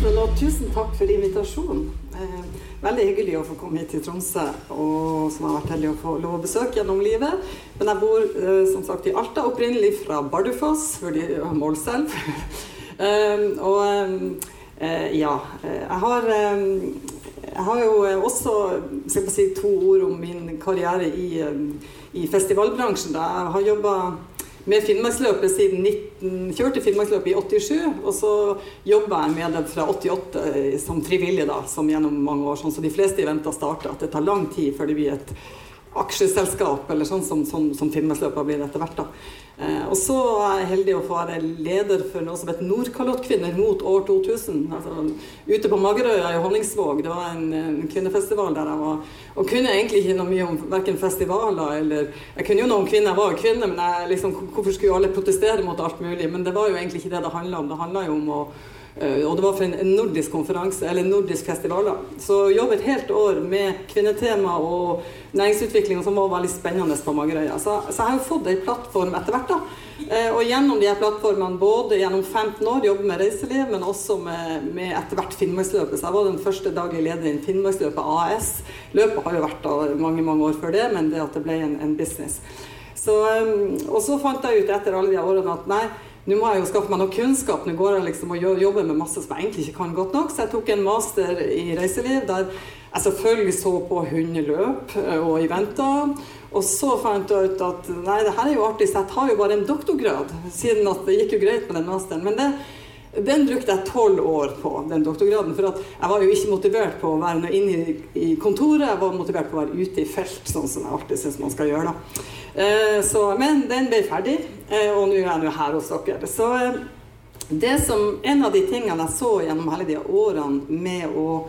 Trond, og tusen takk for invitasjonen. Eh, veldig hyggelig å få komme hit til Tromsø, og som har vært heldig å få lov å besøke gjennom livet. Men jeg bor eh, som sagt i Alta, opprinnelig fra Bardufoss, hvor de har målselv. eh, og eh, ja, eh, jeg har eh, jeg har jo også skal jeg si, to ord om min karriere i, i festivalbransjen. Da. Jeg har jobba med Finnmarksløpet siden 19, kjørte Finnmarksløpet i 87, og så jobba jeg med det fra 88 som frivillig, da, som gjennom mange år. Sånn så de fleste eventer starter. At det tar lang tid før det blir et aksjeselskap, eller sånn som, som, som Finnmarksløpet blir etter hvert. da. Eh, og så er jeg heldig å få være leder for noe som heter Nordkalottkvinner mot år 2000. Altså, ute på Magerøya i Honningsvåg. Det var en, en, kvinnefestival der jeg var. Og kunne egentlig ikke noe mye om verken festivaler eller Jeg kunne jo noe om kvinner, jeg var jo kvinne, men jeg, liksom, hvorfor skulle jo alle protestere mot alt mulig? Men det var jo egentlig ikke det det handla om. Det handla jo om å og det var for en nordisk konferanse, eller nordisk festival. da. Så jobbet et helt år med kvinnetema og næringsutvikling, som var veldig spennende på Magerøya. Så, så, jeg har jo fått ei plattform etter hvert. da. Eh, og gjennom de her plattformene, både gjennom 15 år jobbe med reiseliv, men også med, med etter hvert Finnmarksløpet. Så jeg var den første daglig leder i Finnmarksløpet AS. Løpet har jo vært da mange mange år før det, men det at det ble en, en business. Så, eh, og så fant jeg ut etter alle de årene at nei, nå må jeg jo skaffe meg noe kunnskap. Nå går jeg liksom og jobber med masse som jeg egentlig ikke kan godt nok. Så jeg tok en master i reiseliv der jeg selvfølgelig så på hundeløp eh, og eventer. Og så fant jeg ut at nei, det her er jo artig, så jeg tar jo bare en doktorgrad. Siden at det gikk jo greit med den masteren. Men det, den brukte jeg tolv år på, den doktorgraden. For jeg var jo ikke motivert på å være inne i, kontoret, jeg var motivert på å være ute i felt, sånn som jeg alltid syns man skal gjøre. da. Eh, så, men den ble ferdig, og nå er jeg jo her hos dere. Så eh, det som, En av de tingene jeg så gjennom hele de årene med å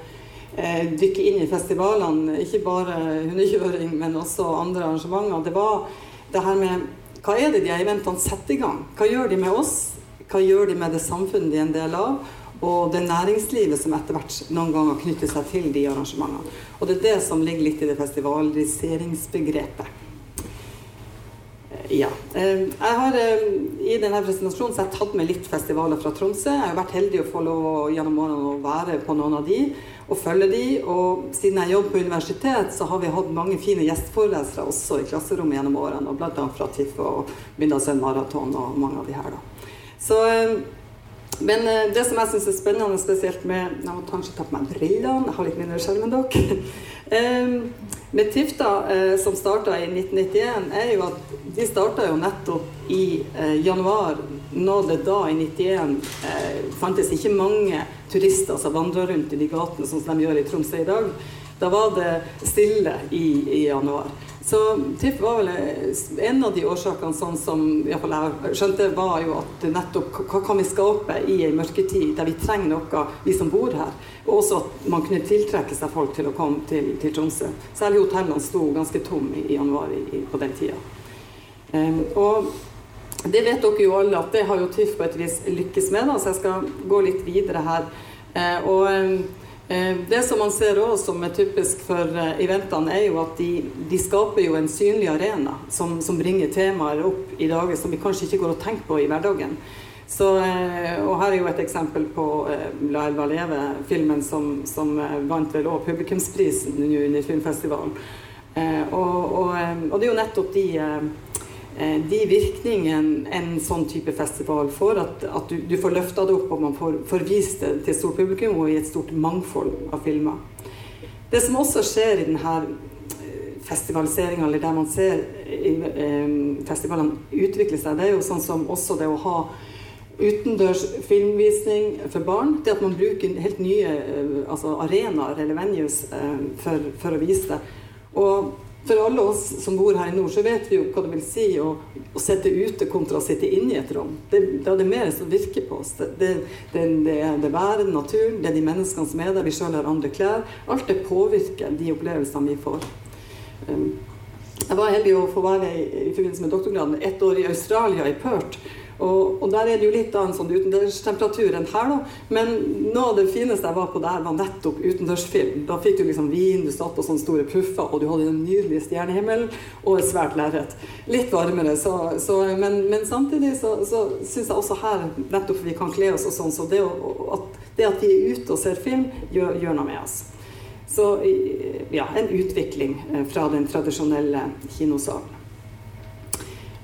eh, dykke inn i festivalene, ikke bare hundekjøring, men også andre arrangementer, det var det her med hva er det de eventene setter i gang? Hva gjør de med oss? Hva gjør de med det samfunnet de er en del av? Og det næringslivet som etter hvert noen ganger knytter seg til de arrangementene. Og det er det som ligger litt i det festivaliseringsbegrepet. Ja. Eh, jeg har eh, I denne presentasjonen så har jeg tatt med litt festivaler fra Tromsø. Jeg har vært heldig å få lov gjennom årene å være på noen av de og følge de. Og siden jeg jobber på universitet, så har vi hatt mange fine gjesteforelesere også i klasserommet gjennom årene. og Bl.a. fra TIFF og Bindalsøen Maraton og mange av de her. da. Så, eh, men det som jeg syns er spennende spesielt med Jeg må kanskje ta på meg brillene, jeg har litt mindre skjerm enn dere. Med Tifta, eh, som starta i 1991, er jo at de starta jo nettopp i eh, januar, når det da, i 91, eh, fantes ikke mange turister som vandra rundt i de gatene som de gjør i Tromsø i dag. Da var det stille i, i januar. Så TIFF var vel en av de årsakene sånn som iallfall jeg skjønte, var jo at nettopp hva kan vi skape i ei mørketid der vi trenger noe, vi som bor her. Og også at man kunne tiltrekke seg folk til å komme til, til Tromsø. Særlig hotellene sto ganske tomme i, januar i, på den tida. Um, og det vet dere jo alle at det har jo TIFF på et vis lykkes med, da, så jeg skal gå litt videre her. Uh, og um, Eh, det som man ser også som er typisk for eh, eventene, er jo at de, de skaper jo en synlig arena som, som, bringer temaer opp i dager som vi kanskje ikke går og tenker på i hverdagen. Så, eh, og her er jo et eksempel på La elva leve, filmen som, som vant vel òg publikumsprisen under filmfestivalen. Og, og, og, det er jo nettopp de Eh, de virkningene en sånn type festival får, at, at du, du, får løfta det opp og man får, får vist det til stort publikum og i et stort mangfold av filmer. Det som også skjer i denne eh, festivaliseringa, eller der man ser eh, festivalene utvikle seg, det er jo sånn som også det å ha utendørs filmvisning for barn. Det at man bruker helt nye altså arenaer eller venues for, for å vise det. Og for alle oss som bor her i nord, så vet vi jo hva det vil si å, å sitte ute kontra å sitte inne i et rom. Det, det er det mer som virker på oss. Det, det, det, det er det været, naturen, det er de menneskene som er der. Vi sjøl har andre klær. Alt det påvirker de opplevelsene vi får. Um, jeg var heldig å få være i, i forbindelse med doktorgraden ett år i Australia, i Perth. Og, og, der er det jo litt annen en sånn utendørstemperatur enn her, da. Men noe av det fineste jeg var på der, var nettopp utendørsfilm. Da fikk du liksom vin, du satt på sånne store puffer, og du hadde den nydelige stjernehimmelen og et svært lerret. Litt varmere, så, så, men, men, samtidig så, så syns jeg også her, nettopp vi kan kle oss og sånn, så det, at, det at vi er ute og ser film, gjør, gjør noe med oss. Så ja, en utvikling eh, fra den tradisjonelle kinosalen.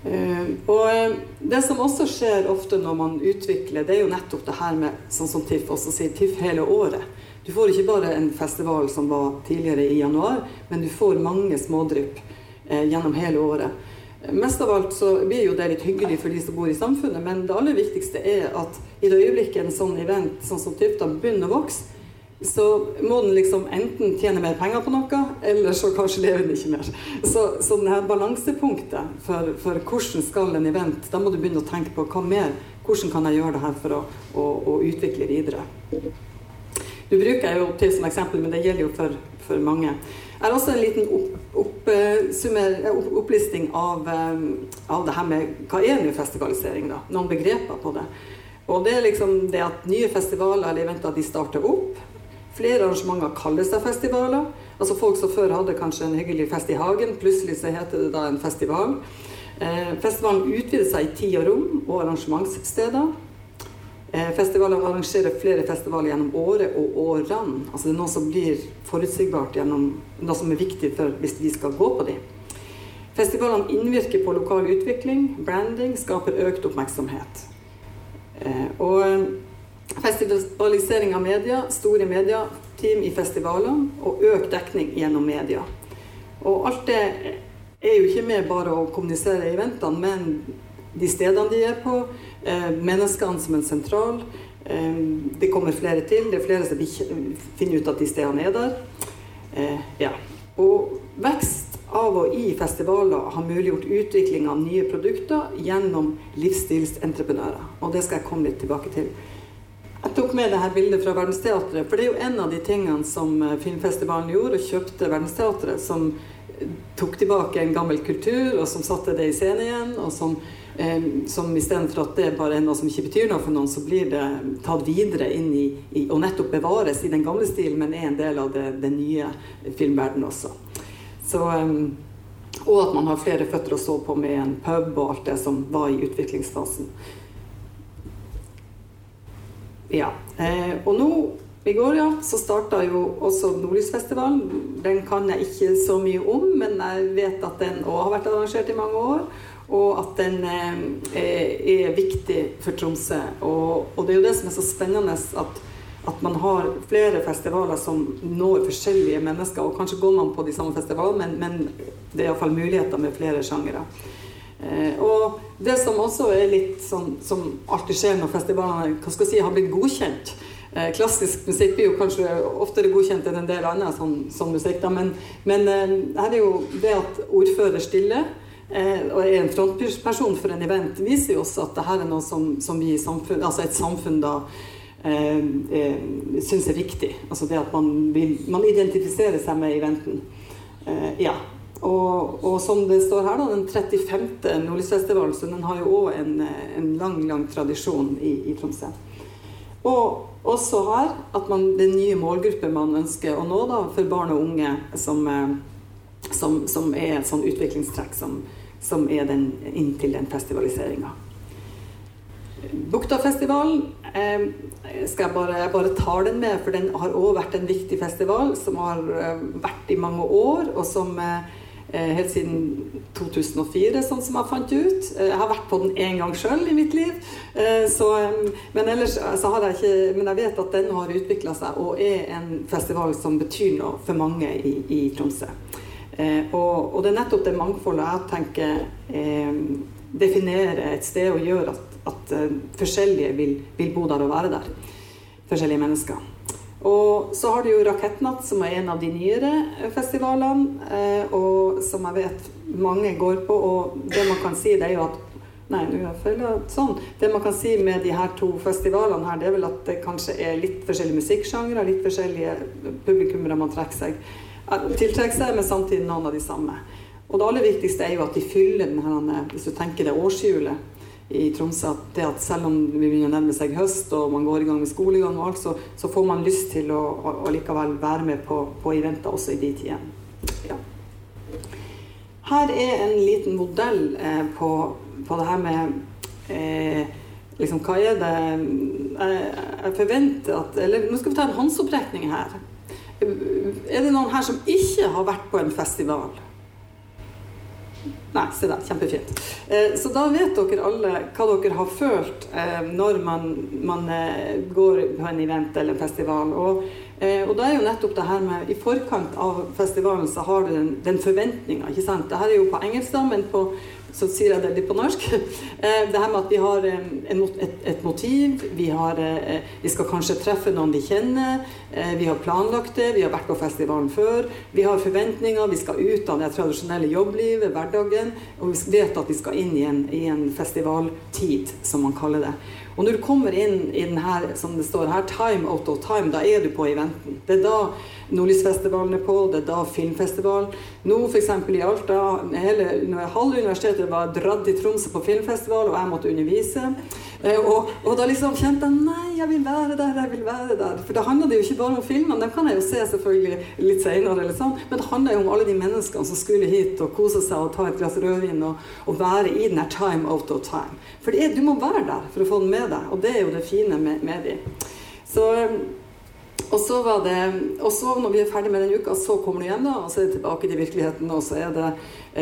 Eh, og eh, det som også skjer ofte når man utvikler, det er jo nettopp det her med, sånn som TIFF også sier, TIFF hele året. Du får ikke bare en festival som var tidligere i januar, men du får mange smådrypp eh, gjennom hele året. Mest av alt så blir jo det litt hyggelig for de som bor i samfunnet, men det aller viktigste er at i det øyeblikket en sånn event sånn som TIFF da begynner å vokse, så må den liksom enten tjene mer penger på noe, eller så kanskje lever den ikke mer. Så, så denne balansepunktet for, for, hvordan skal en event, da må du begynne å tenke på hva mer, hvordan kan jeg gjøre det her for å, å, å utvikle videre. Du bruker jeg jo til som eksempel, men det gjelder jo for, for mange. Jeg har også en liten opp, opp, opp, opplisting av, eh, av, det her med hva er nå festivalisering, da? Noen begreper på det. Og det er liksom det at nye festivaler eller eventer de starter opp. Flere arrangementer kaller seg festivaler. Altså Folk som før hadde kanskje en hyggelig fest i hagen, plutselig så heter det da en festival. Eh, festivalen utvider seg i tid og rom og arrangementssteder. Eh, festivalen arrangerer flere festivaler gjennom året og årene. Altså det er noe som blir forutsigbart gjennom noe som er viktig for hvis vi skal gå på dem. Festivalene innvirker på lokal utvikling, branding, skaper økt oppmerksomhet. Eh, og Festivalisering av media, store mediateam i festivalene og økt dekning gjennom media. Og alt det er jo ikke med bare å kommunisere eventene, men de stedene de er på, eh, menneskene som en sentral. Eh, det kommer flere til. Det er flere som finner ut at de stedene er der. Eh, ja. Og vekst av og i festivaler har muliggjort utvikling av nye produkter gjennom livsstilsentreprenører. Og det skal jeg komme litt tilbake til. Jeg tok med dette bildet fra Verdensteatret, for det er jo en av de tingene som eh, filmfestivalen gjorde, og kjøpte Verdensteatret, som eh, tok tilbake en gammel kultur, og som satte det i scene igjen, og som, eh, som istedenfor at det bare er noe som ikke betyr noe for noen, så blir det tatt videre inn i, i og nettopp bevares i den gamle stilen, men er en del av det, den nye filmverdenen også. Så, eh, og at man har flere føtter å stå på med en pub og alt det som var i utviklingsfasen. Ja. Eh, og nå i går ja, så starta jo også Nordlysfestivalen. Den kan jeg ikke så mye om, men jeg vet at den òg har vært arrangert i mange år. Og at den eh, er viktig for Tromsø. Og, og, det er jo det som er så spennende, at, at man har flere festivaler som når forskjellige mennesker. Og kanskje går man på de samme festivalene, men, men det er iallfall muligheter med flere sjangere. Eh, og det som også er litt sånn som alltid skjer når festivalene hva skal jeg si, har blitt godkjent eh, Klassisk musikk blir jo kanskje oftere godkjent enn en del annen sånn, sånn musikk. Da. Men, men eh, her er jo det at ordfører stiller og er en frontperson for en event, viser jo også at det her er noe som, som vi i samfunn, altså et samfunn da syns er viktig. Altså det at man, vil, man identifiserer seg med eventen. Ja, og, og, som det står her, da, den 35. Nordlysfestivalen, så den har jo òg en, en, lang, lang tradisjon i, i Tromsø. Og også her at man, den nye målgruppen man ønsker å nå da, for barn og unge, som, eh, som, som er et sånn utviklingstrekk som, som er den, inntil den festivaliseringa. Buktafestivalen eh, skal jeg bare, jeg bare tar den med, for den har òg vært en viktig festival som har eh, vært i mange år, og som eh, Eh, helt siden 2004, sånn som jeg fant ut. Eh, jeg har vært på den én gang sjøl i mitt liv. Eh, så, men ellers så har jeg ikke Men jeg vet at den har utvikla seg og er en festival som betyr noe for mange i, i Tromsø. Og, og, det er nettopp det mangfoldet jeg tenker eh, definerer et sted og gjør at, at forskjellige vil, vil bo der og være der. Forskjellige mennesker. Og så har du jo Rakettnatt, som er en av de nyere festivalene, eh, og som jeg vet mange går på. Og det man kan si, det er jo at Nei, nå føler jeg sånn. Det man kan si med de her to festivalene her, det er vel at det kanskje er litt forskjellige musikksjangre, litt forskjellige publikummere man trekker seg, eh, tiltrekker seg, men samtidig noen av de samme. Og det aller viktigste er jo at de fyller den her, hvis du tenker det årshjulet, i Tromsø at at selv om vi begynner å nærme seg høst og man går i gang med skolegang og alt, så, så får man lyst til å, å, å likevel være med på, på eventer også i de tidene. Ja. Her er en liten modell eh, på, på, det her med eh, liksom, Hva er det jeg, jeg forventer at Eller nå skal vi ta en håndsopprekning her. Er det noen her som ikke har vært på en festival? Nei, se der. Kjempefint. Eh, så da vet dere alle hva dere har følt eh, når man, man eh, går på en event eller en festival. Og, og da er jo nettopp det her med I forkant av festivalen så har du den, den forventninga. Dette er jo på engelsk, da, men på så sier jeg det litt på norsk. Eh, det her med at vi har eh, et, motiv, vi, har, eh, vi, skal kanskje treffe noen vi kjenner, vi har planlagt det, vi har vært på festivalen før, vi har forventninger, vi skal ut av det tradisjonelle jobblivet, hverdagen, og vi vet at vi skal inn i en, i en festivaltid, som man kaller det. Og når du kommer inn i den her, som det står her, time out of time, da er du på eventen. Det er da Nordlysfestivalen er på, det er da filmfestivalen. Nå f.eks. i Alta, hele, halve universitetet var dratt til Tromsø på filmfestival, og jeg måtte undervise. Eh, og, og, da liksom kjente jeg nei, jeg vil være der, jeg vil være der. For da handler det jo ikke bare om filmene, dem kan jeg jo se selvfølgelig litt senere, sånn. men det handler jo om alle de menneskene som skulle hit og kose seg og ta et glass rødvin og, og, være i den her time out of time. For er, du må være der for å få den med deg, og det er jo det fine med, med de. Så og så var det, og så når vi er ferdig med den uka, så kommer du hjem, da, og så er det tilbake til virkeligheten. Og så er det eh,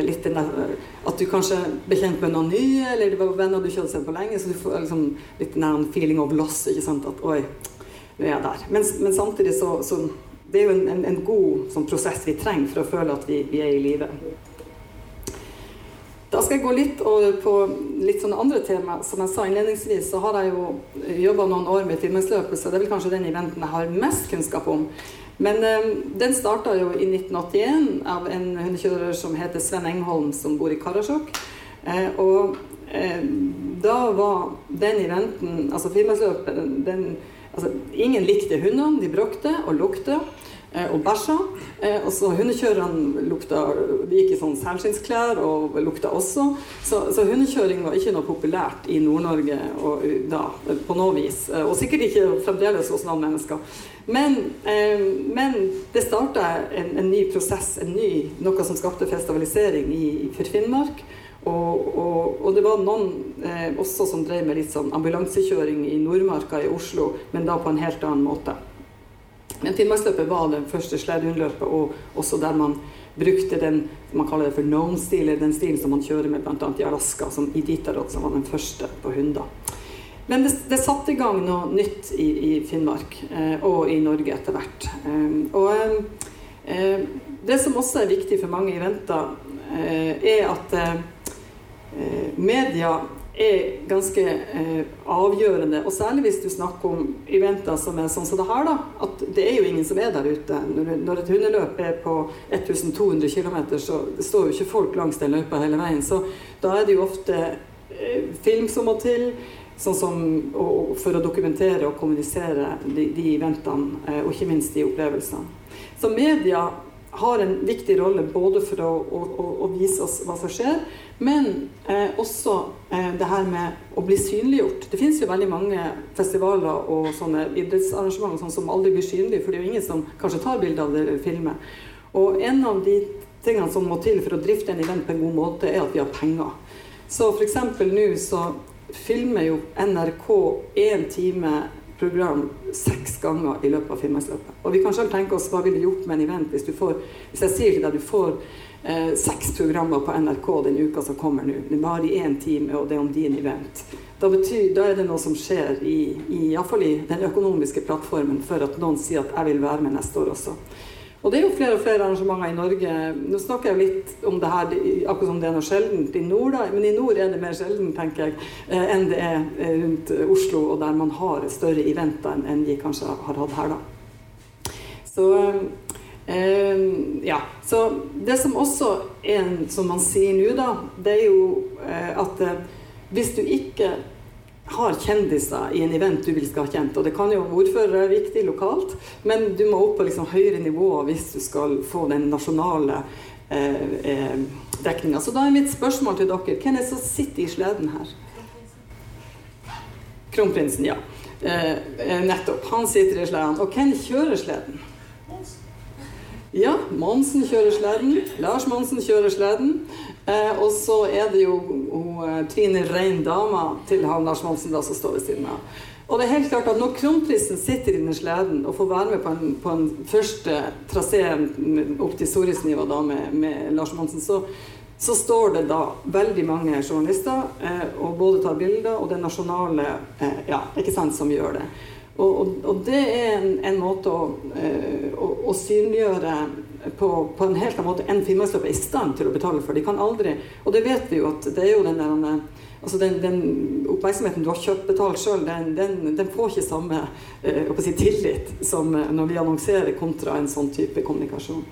litt den der, at du kanskje ble kjent med noen nye, eller det var venner du ikke hadde sett på lenge. Så du får liksom litt den der feeling of loss. ikke sant, At oi, nå er jeg der. Men, men samtidig så, så Det er jo en, en, en god sånn, prosess vi trenger for å føle at vi, vi er i live. Da skal jeg gå litt over på litt sånne andre tema. Som jeg sa innledningsvis, så har jeg jo jobba noen år med filmingsløpet, så det er vel kanskje den eventen jeg har mest kunnskap om. Men eh, den starta jo i 1981 av en hundekjører som heter Sven Engholm, som bor i Karasjok. Eh, og eh, da var den eventen, altså filmingsløpet, den, altså, Ingen likte hundene. De bråkte og lukta. Eh, og bæsja. Eh, og så hundekjørerne lukta De gikk i sånn selskinnsklær og lukta også. Så, så, hundekjøring var ikke noe populært i Nord-Norge da, på noe vis. Eh, og sikkert ikke fremdeles hos noen mennesker. Men, eh, men det starta en, en, ny prosess, en ny, noe som skapte festivalisering i, for Finnmark. Og, og, og, det var noen eh, også som drev med litt sånn ambulansekjøring i Nordmarka i Oslo, men da på en helt annen måte. Men Finnmarksløpet var den første sledehundløpet, og også der man brukte den man kaller det for known-stilen, den stilen som man kjører med bl.a. i Alaska, som i Iditarod, som var den første på hunder. Men det, det satte i gang noe nytt i, i Finnmark, eh, og i Norge etter hvert. Eh, og eh, det som også er viktig for mange eventer, eh, er at eh, media er ganske eh, avgjørende. Og særlig hvis du snakker om eventer som er sånn som det her, da. At det er jo ingen som er der ute. Når, når et hundeløp er på 1200 km, så står jo ikke folk langs den løypa hele veien. Så da er det jo ofte eh, film som må til. Sånn som og, for å dokumentere og kommunisere de, de eventene, eh, og ikke minst de opplevelsene. Så media har en viktig rolle både for å, å, å vise oss hva som skjer, men eh, også eh, det her med å bli synliggjort. Det finnes jo veldig mange festivaler og sånne idrettsarrangementer sånn som aldri blir synlige, for det er jo ingen som kanskje tar bilde av det filmet. Og en av de tingene som må til for å drifte en event på en god måte, er at vi har penger. Så f.eks. nå så filmer jo NRK én time program seks ganger i løpet av Finnmarksløpet. Og vi kan selv tenke oss hva ville gjort med en event hvis får Hvis jeg sier til deg du får eh, seks programmer på NRK den uka som kommer nå, det varer i én time, og det er om din event. Da, betyr, da er det noe som skjer i, i, i den økonomiske plattformen for at noen sier at jeg vil være med neste år også. Og det er jo flere og flere arrangementer i Norge. Nå snakker jeg litt om det her akkurat som det er noe sjeldent i nord, da. men i nord er det mer sjelden, tenker jeg, eh, enn det er eh, rundt Oslo, og der man har større eventer enn vi kanskje har hatt her, da. Så Uh, ja. Så det som også er som man sier nå, da, det er jo at hvis du ikke har kjendiser i en event du vil skal ha kjent. Og det kan jo ordfører er viktig lokalt, men du må opp på liksom høyere nivå hvis du skal få den nasjonale eh, eh, dekninga. Så da er mitt spørsmål til dere hvem er det som sitter i sleden her? Kronprinsen, ja. Eh, nettopp. Han sitter i sleden. Og hvem kjører sleden? Ja, Monsen kjører sleden. Lars Monsen kjører sleden. Eh, og så er det jo hun Trine Rein, dama til han Lars Monsen, da, som står ved siden av. Og det er helt klart at Når kronprinsen sitter inni sleden og får være med på en, på en første trasé opp til Sorisniva da med, med Lars Monsen, så, så, står det da veldig mange journalister eh, og både tar bilder, og det nasjonale eh, ja, ikke sant, som gjør det. Og, og, og det er en, en måte å, eh, å, å synliggjøre på, på, en helt annen måte enn Finnmarksløpet er i stand til å betale for. De kan aldri Og det vet vi jo at det er jo den der altså den, den oppmerksomheten du har kjøpt betalt sjøl, den, den, den, får ikke samme eh, si, tillit som eh, når vi annonserer kontra en sånn type kommunikasjon.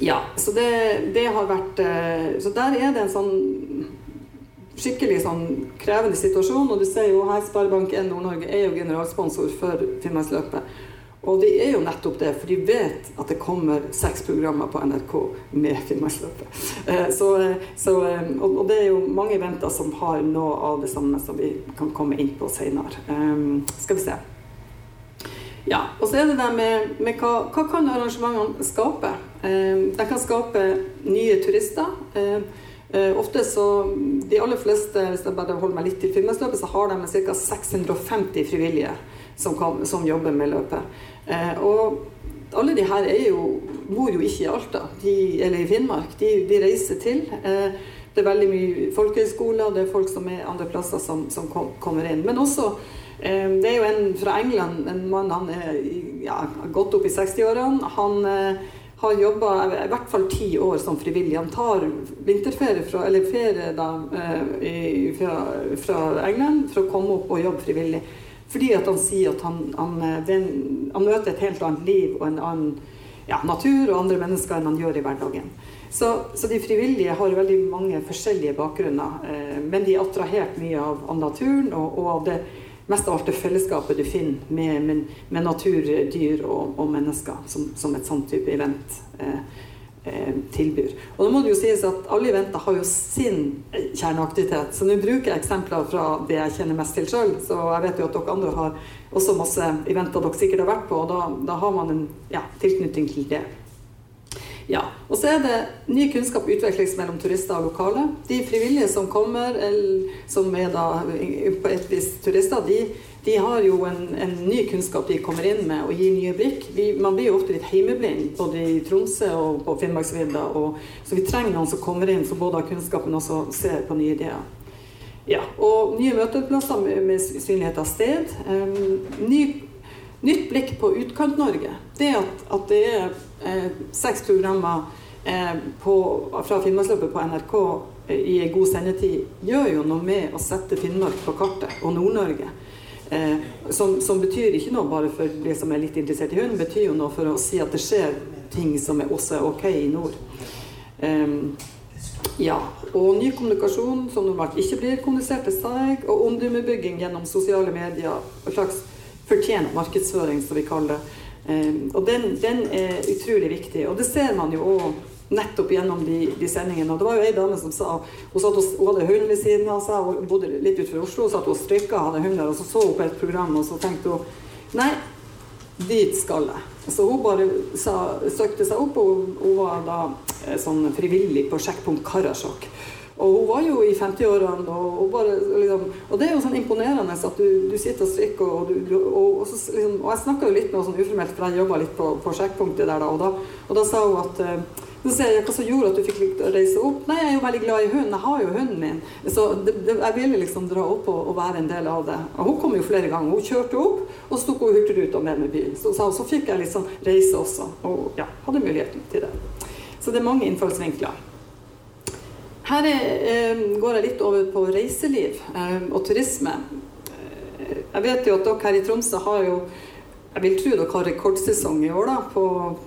Ja, så det, det har vært eh, Så der er det en sånn skikkelig sånn krevende situasjon. Og du ser jo her Sparebank1 Nord-Norge er jo generalsponsor for Finnmarksløpet. Og de er jo nettopp det, for de vet at det kommer seks programmer på NRK med Finnmarksløpet. Eh, eh, og det er jo mange eventer som har noe av det samme som vi kan komme inn på senere. Um, skal vi se. Ja, og så er det det med, med hva, hva kan arrangementene skape? De kan skape nye turister. Ofte så, De aller fleste hvis jeg bare holder meg litt til Finnmarksløpet, så har de ca. 650 frivillige som, kan, som, jobber med løpet. Uh, og alle de her jo, bor jo ikke i Alta de, eller i Finnmark. De, de reiser til. Uh, det er veldig mye folkehøyskoler, det er folk som er andre plasser som, som kom, kommer inn. Men også det er jo en fra England, en mann han er ja, godt opp i 60-årene. Han har jobba i hvert fall ti år som frivillig. Han tar vinterferie fra, eller ferie da, eh, fra, fra, England for å komme opp og jobbe frivillig. Fordi at han sier at han, han, eh, han møter et helt annet liv og en annen ja, natur og andre mennesker enn han gjør i hverdagen. Så, så, de frivillige har veldig mange forskjellige bakgrunner, eh, men de er attrahert mye av, av naturen og, og av det mest av alt det fellesskapet du finner med, med, med natur, dyr og, og mennesker, som, som, et sånt type event eh, tilbyr. Og da må det jo sies at alle eventer har jo sin kjerneaktivitet. Så nå bruker jeg eksempler fra det jeg kjenner mest til sjøl. Så jeg vet jo at dere andre har også masse eventer dere sikkert har vært på, og da, da har man en ja, tilknytning til det. Ja. Og så er det ny kunnskap utvikles mellom turister og lokale. De frivillige som kommer, eller, som er da på et vis turister, de, de har jo en, en, ny kunnskap de kommer inn med og gir nye blikk. Vi, man blir jo ofte litt heimeblind både i Tromsø og på Finnmarksvidda. Så vi trenger noen som kommer inn som både har kunnskapen og også ser på nye ideer. Ja, og nye møteplasser med, med synlighet av sted. Um, ny, nytt blikk på Utkant-Norge. Det at, at det er eh, seks programmer eh, på, fra Finnmarksløpet på NRK eh, i god sendetid, gjør jo noe med å sette Finnmark på kartet, og Nord-Norge. Eh, som, som, betyr ikke noe bare for de som er litt interessert i hund, betyr jo noe for å si at det skjer ting som er også er ok i nord. Um, ja, og ny kommunikasjon som normalt ikke blir kommunisert til seg, og omdømmebygging gjennom sosiale medier. En slags fortjent markedsføring, som vi kaller det. Ehm, og den, den, er utrolig viktig. Og det ser man jo òg nettopp gjennom de, de, sendingene. Og det var jo ei dame som sa Hun, satt, hun hadde hund ved siden av seg, hun bodde litt utenfor Oslo, og satt og strikka, hadde hunder, og så så hun på et program, og så tenkte hun Nei, dit skal jeg. Så hun bare sa, søkte seg opp, og hun var da eh, sånn frivillig på sjekkpunkt Karasjok. Og hun var jo i 50-årene, og, og, liksom, og, det er jo sånn imponerende at du, du sitter og strikker, og, du, og, så, liksom, og jeg snakka jo litt med henne sånn uformelt, for jeg jobba litt på, på sjekkpunktet der da, og da, da sa hun at uh, så sier jeg hva som gjorde at du fikk reise opp. Nei, jeg er jo veldig glad i hund. Jeg har jo hunden min. Så det, det, jeg ville liksom dra opp og, og, være en del av det. Og hun kom jo flere ganger. Hun kjørte opp, og så tok hun Hurtigruta med med bil. Så, så, så fikk jeg liksom reise også. Og ja, hadde muligheten til det. Så det er mange innfallsvinkler. Her er, eh, går jeg litt over på reiseliv eh, og turisme. Eh, jeg vet jo at dere her i Tromsø har jo jeg vil tro dere har rekordsesong i år da, på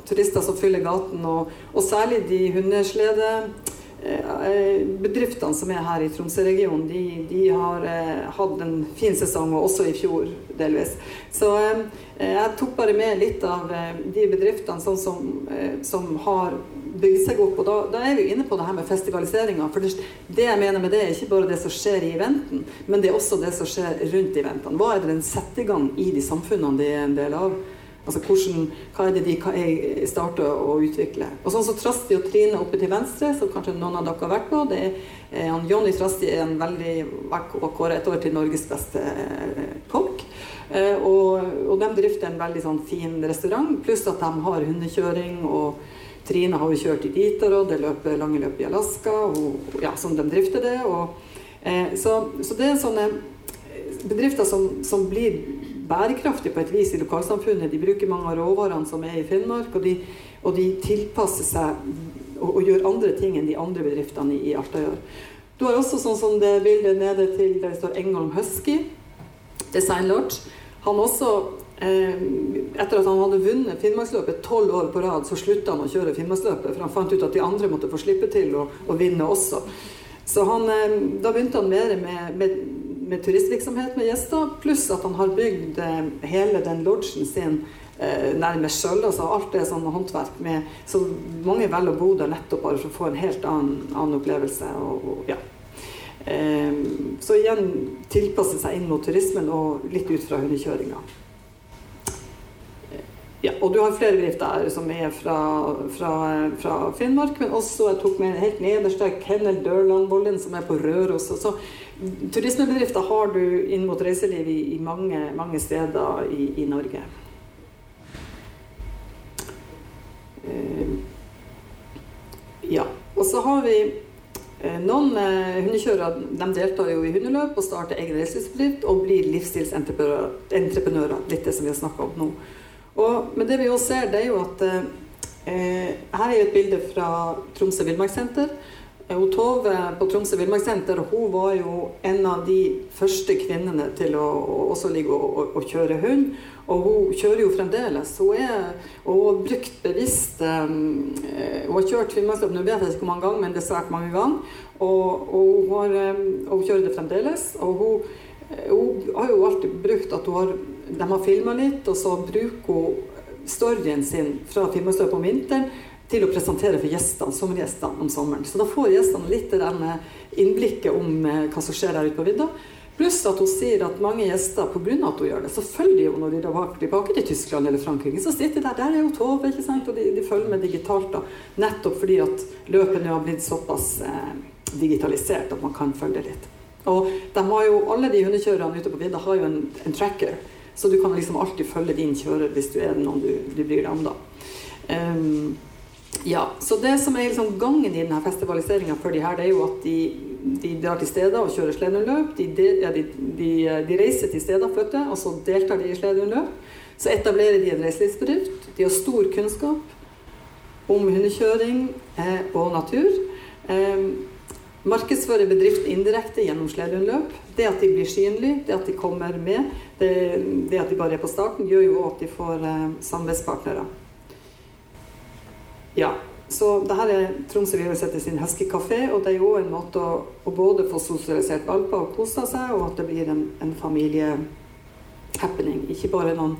turister som fyller gaten, og, og særlig de hundeslede bedriftene som er her i Tromsø-regionen, de, de, har eh, hatt en fin sesong, og også i fjor delvis. Så eh, jeg tok bare med litt av eh, de bedriftene sånn som, som har bygd seg opp. Og da, da, er vi inne på det her med festivaliseringa. For det, det, jeg mener med det, er ikke bare det som skjer i eventen, men det er også det som skjer rundt eventene. Hva er det den setter i gang i de samfunnene de er en del av? Altså hvordan, Hva er det de starter å utvikle? Og sånn som Trasti og Trine oppe til venstre, som kanskje noen av dere har vært på, det er eh, han Jonny Trasti er en veldig kåret et år til Norges beste eh, kokk. Eh, og, og, de drifter en veldig sånn fin restaurant, pluss at de har hundekjøring. og Trine har jo kjørt i Ditarod, det løper lange løp i Alaska, og, ja, som de drifter det. Og, eh, så, så, det er sånne bedrifter som, som blir bærekraftige på et vis i lokalsamfunnet. De bruker mange av råvarene som er i Finnmark, og de, og de tilpasser seg og, og, gjør andre ting enn de andre bedriftene i, i Alta gjør. Du har også sånn som det bildet nede til der det står Engholm Husky, Design Lodge. Han også eh, etter at han hadde vunnet Finnmarksløpet tolv år på rad, så slutta han å kjøre Finnmarksløpet, for han fant ut at de andre måtte få slippe til å, å vinne også. Så han, eh, da begynte han mer med, med, med turistvirksomhet med gjester, pluss at han har bygd eh, hele den lodgen sin eh, nærmest sjøl. Altså alt er sånn håndverk med Så mange velger å bo der nettopp bare for å få en helt annen, annen opplevelse. Og, og, ja. eh, så igjen tilpasse seg inn mot turismen og litt ut fra hundekjøringa. Ja, og du har flere bedrifter som er fra, fra, fra, Finnmark, men også jeg tok med helt nederst Kennel Dørlandvollen, som er på Røros. Så turismebedrifter har du inn mot reiseliv i, i mange, mange, steder i, i Norge. Uh, ja. Og så har vi uh, noen uh, hundekjørere de deltar jo i hundeløp og starter egen reiselivsbedrift og blir livsstilsentreprenører. Litt det som vi har snakka om nå. Og, men det vi også ser, det er jo at eh, Her er et bilde fra Tromsø villmarkssenter. Eh, Tove på Tromsø villmarkssenter hun var jo en av de første kvinnene til å, også ligge og, og, og, kjøre hund. Og hun kjører jo fremdeles. Hun, er, og hun brukt bevisst um, Hun har kjørt Finnmarksløpet, nå vet jeg ikke hvor mange ganger, men det er svært mange ganger. Og, og hun, har, hun, kjører det fremdeles. Og hun, hun har jo alltid brukt at hun har de har filma litt, og så bruker hun storyen sin fra Finnmarksløpet om vinteren til å presentere for gjestene, sommergjestene om sommeren. Så da får gjestene litt innblikket om eh, hva som skjer der ute på vidda. Pluss at hun sier at mange gjester, pga. at hun gjør det, så følger jo når de drar tilbake til Tyskland eller Frankrike, så sitter de der. Der er jo Tove, ikke sant? og de, de, følger med digitalt. da, Nettopp fordi at løpene har blitt såpass eh, digitalisert at man kan følge litt. Og de jo, alle de hundekjørerne ute på vidda har jo en, en tracker så du kan liksom alltid følge din kjører hvis du er noen du, du bryr deg om, da. Um, ja, så det som er liksom gangen i denne festivaliseringa for de her, det er jo at de, de drar til steder og kjører sledehundløp. De, de, ja, de, reiser til steder, flytter, og så deltar de i sledehundløp. Så etablerer de en reiselivsbedrift. De har stor kunnskap om hundekjøring eh, og natur. Eh, markedsfører bedriften indirekte gjennom sledehundløp. Det at de blir synlige, det at de kommer med, det, det, at de bare er på starten, gjør jo at de får eh, samarbeidspartnere. Ja, så det her er Tromsø Villarsete sin heskekafé, og det er jo en måte å, å både få sosialisert valper og kose seg, og at det blir en, en familiehappening. Ikke bare noen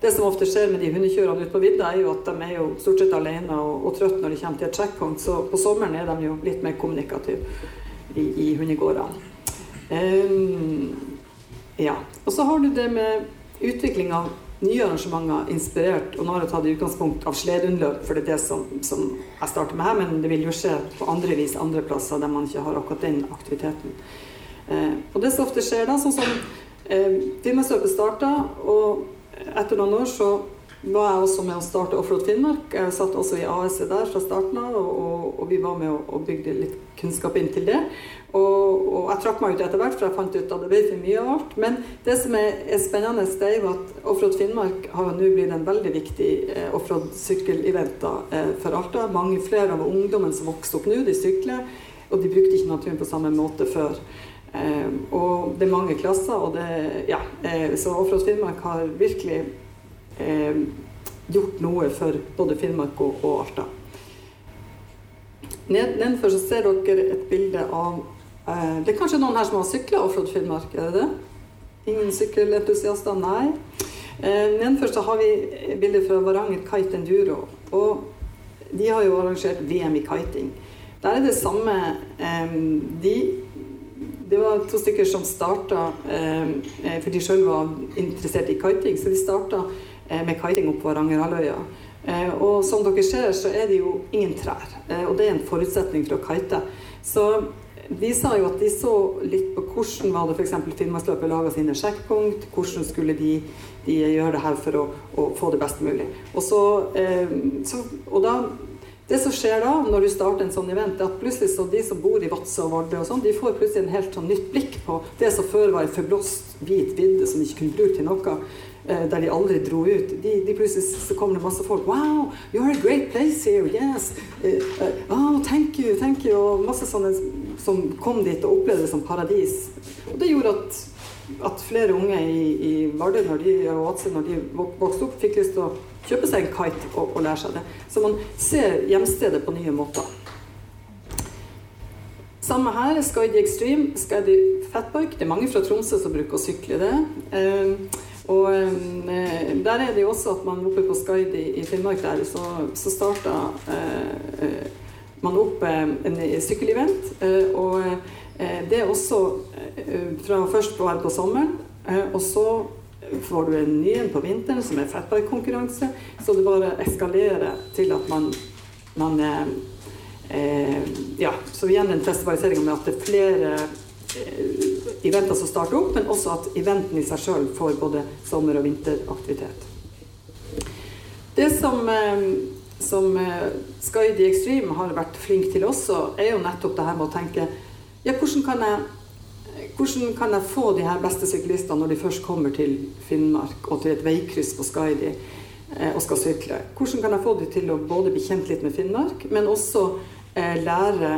det som ofte skjer med de hundekjørerne ute på vidda, er jo at de er jo stort sett alene og, og trøtte når de kommer til et checkpoint. Så på sommeren er de jo litt mer kommunikative i, i hundegårdene. Um, ja. Og så har du det med utvikling av nye arrangementer inspirert, og nå har jeg tatt utgangspunkt av sledundløp, for det er det som, som, jeg starter med her, men det vil jo skje på andre vis andre plasser der man ikke har akkurat den aktiviteten. Eh, og det som ofte skjer da, sånn som eh, Finnmarksløpet starta, og etter noen år så var jeg også med å starte Offroad Finnmark. Jeg satt også i AS der fra starten av, og, og, vi var med og bygde litt kunnskap inn til det. Og, og jeg trakk meg ut etter hvert, for jeg fant ut at det ble for mye av alt. Men det som er, er spennende, det er jo at Offroad Finnmark har jo nå blitt en veldig viktig eh, offroad-sykkelevent eh, for Alta. Mange flere av ungdommen som vokste opp nå, de sykler, og de brukte ikke naturen på samme måte før. Eh, og det er mange klasser, og det Ja. Eh, så Offroad Finnmark har virkelig eh, gjort noe for både Finnmark og, og Alta. Nedenfor så ser dere et bilde av eh, Det er kanskje noen her som har sykla Offroad Finnmark? er det det? Ingen sykkelentusiaster? Nei. Eh, nedenfor så har vi bilder fra Varanger Kite Enduro. Og de har jo arrangert VM i kiting. Der er det samme de, Det var to stykker som starta For de sjøl var interessert i kiting, så de starta med kiting opp Varangerhalvøya. Og som dere ser, så er det jo ingen trær. Og det er en forutsetning for å kite. Så de sa jo at de så litt på hvordan var det f.eks. Finnmarksløpet laga sine sjekkpunkt. Hvordan skulle de, de, gjøre det her for å, å, få det best mulig. Og, så, eh, så, og da, det som skjer da, når du starter en sånn event, er at plutselig så de som bor i Vadsø og Vardø og sånn, de får plutselig en helt sånn nytt blikk på det som før var en forblåst hvit vidde som de ikke kunne bruke til noe. Eh, der de aldri dro ut. De, de plutselig så kommer det masse folk. 'Wow, you're a great place here. Yes. Oh, thank you, thank you.' Og masse sånne som kom dit og opplevde det som paradis. Og det gjorde at, at flere unge i, i Vardø når de, og Vadsø når de vokste opp, fikk lyst til å kjøpe seg en kite og, og lære seg det. Så man ser hjemstedet på nye måter. Samme her. Skaidi Extreme, Skaidi Fatbike. Det er mange fra Tromsø som bruker å sykle det. Eh, og eh, der er det jo også at man oppe på Skaidi i Finnmark der, så, så starta eh, eh man opp eh, en sykkelevent. Eh, og det er også fra først på være på sommeren, og så får du en ny en på vinteren som er fatbike-konkurranse. Så det bare eskalerer til at man, man eh, Ja, så igjen en festivalisering med at det er flere eventer som starter opp, men også at eventen i seg sjøl får både sommer- og vinteraktivitet. Det som, eh, som eh, The Extreme har vært flink til også, er jo nettopp det her med å tenke ja, hvordan kan jeg hvordan kan jeg få de her beste syklistene når de først kommer til Finnmark og til et veikryss på Skydy eh, og skal sykle? Hvordan kan jeg få de til å både bli kjent litt med Finnmark, men også lære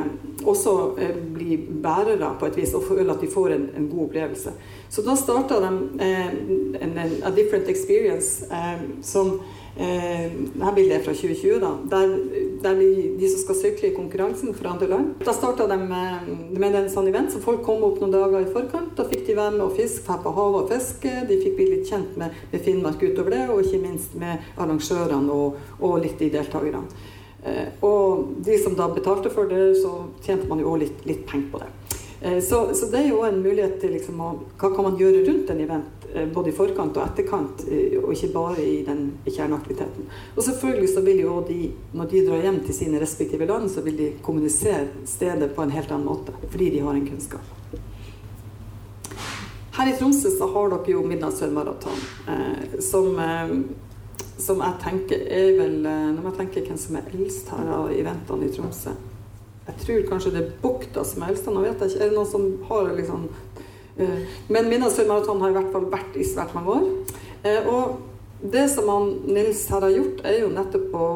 Også eh, bli bærere på et vis og føle at de får en, en god opplevelse. Så da starta de eh, en, en, A Different Experience som dette bildet er fra 2020, da, der, der de, de, som skal sykle i konkurransen for andre land. Da starta de med, en sånn event, så folk kom opp noen dager i forkant. Da fikk de være med og fiske, dra på havet og fiske. De fikk bli litt kjent med, med, Finnmark utover det, og ikke minst med arrangørene og, og litt de deltakerne. Eh, og de som da betalte for det, så tjente man jo òg litt, litt, penger på det. Eh, så, så, det er jo en mulighet til liksom å Hva kan man gjøre rundt en event, eh, både i forkant og etterkant, og ikke bare i den kjerneaktiviteten. Og selvfølgelig så vil jo de, når de drar hjem til sine respektive land, så vil de kommunisere stedet på en helt annen måte, fordi de har en kunnskap. Her i Tromsø så har dere jo Midnattssølvmaraton, eh, som eh, som jeg tenker er vel eh, Når jeg tenker hvem som er eldst her av eventene i Tromsø Jeg tror kanskje det er Bukta som er eldst. Nå vet jeg ikke. Er det noen som har liksom uh, Men Midnadsfjord Maraton har i hvert fall vært i svært mange år. Uh, og det som han, Nils her har gjort, er jo nettopp å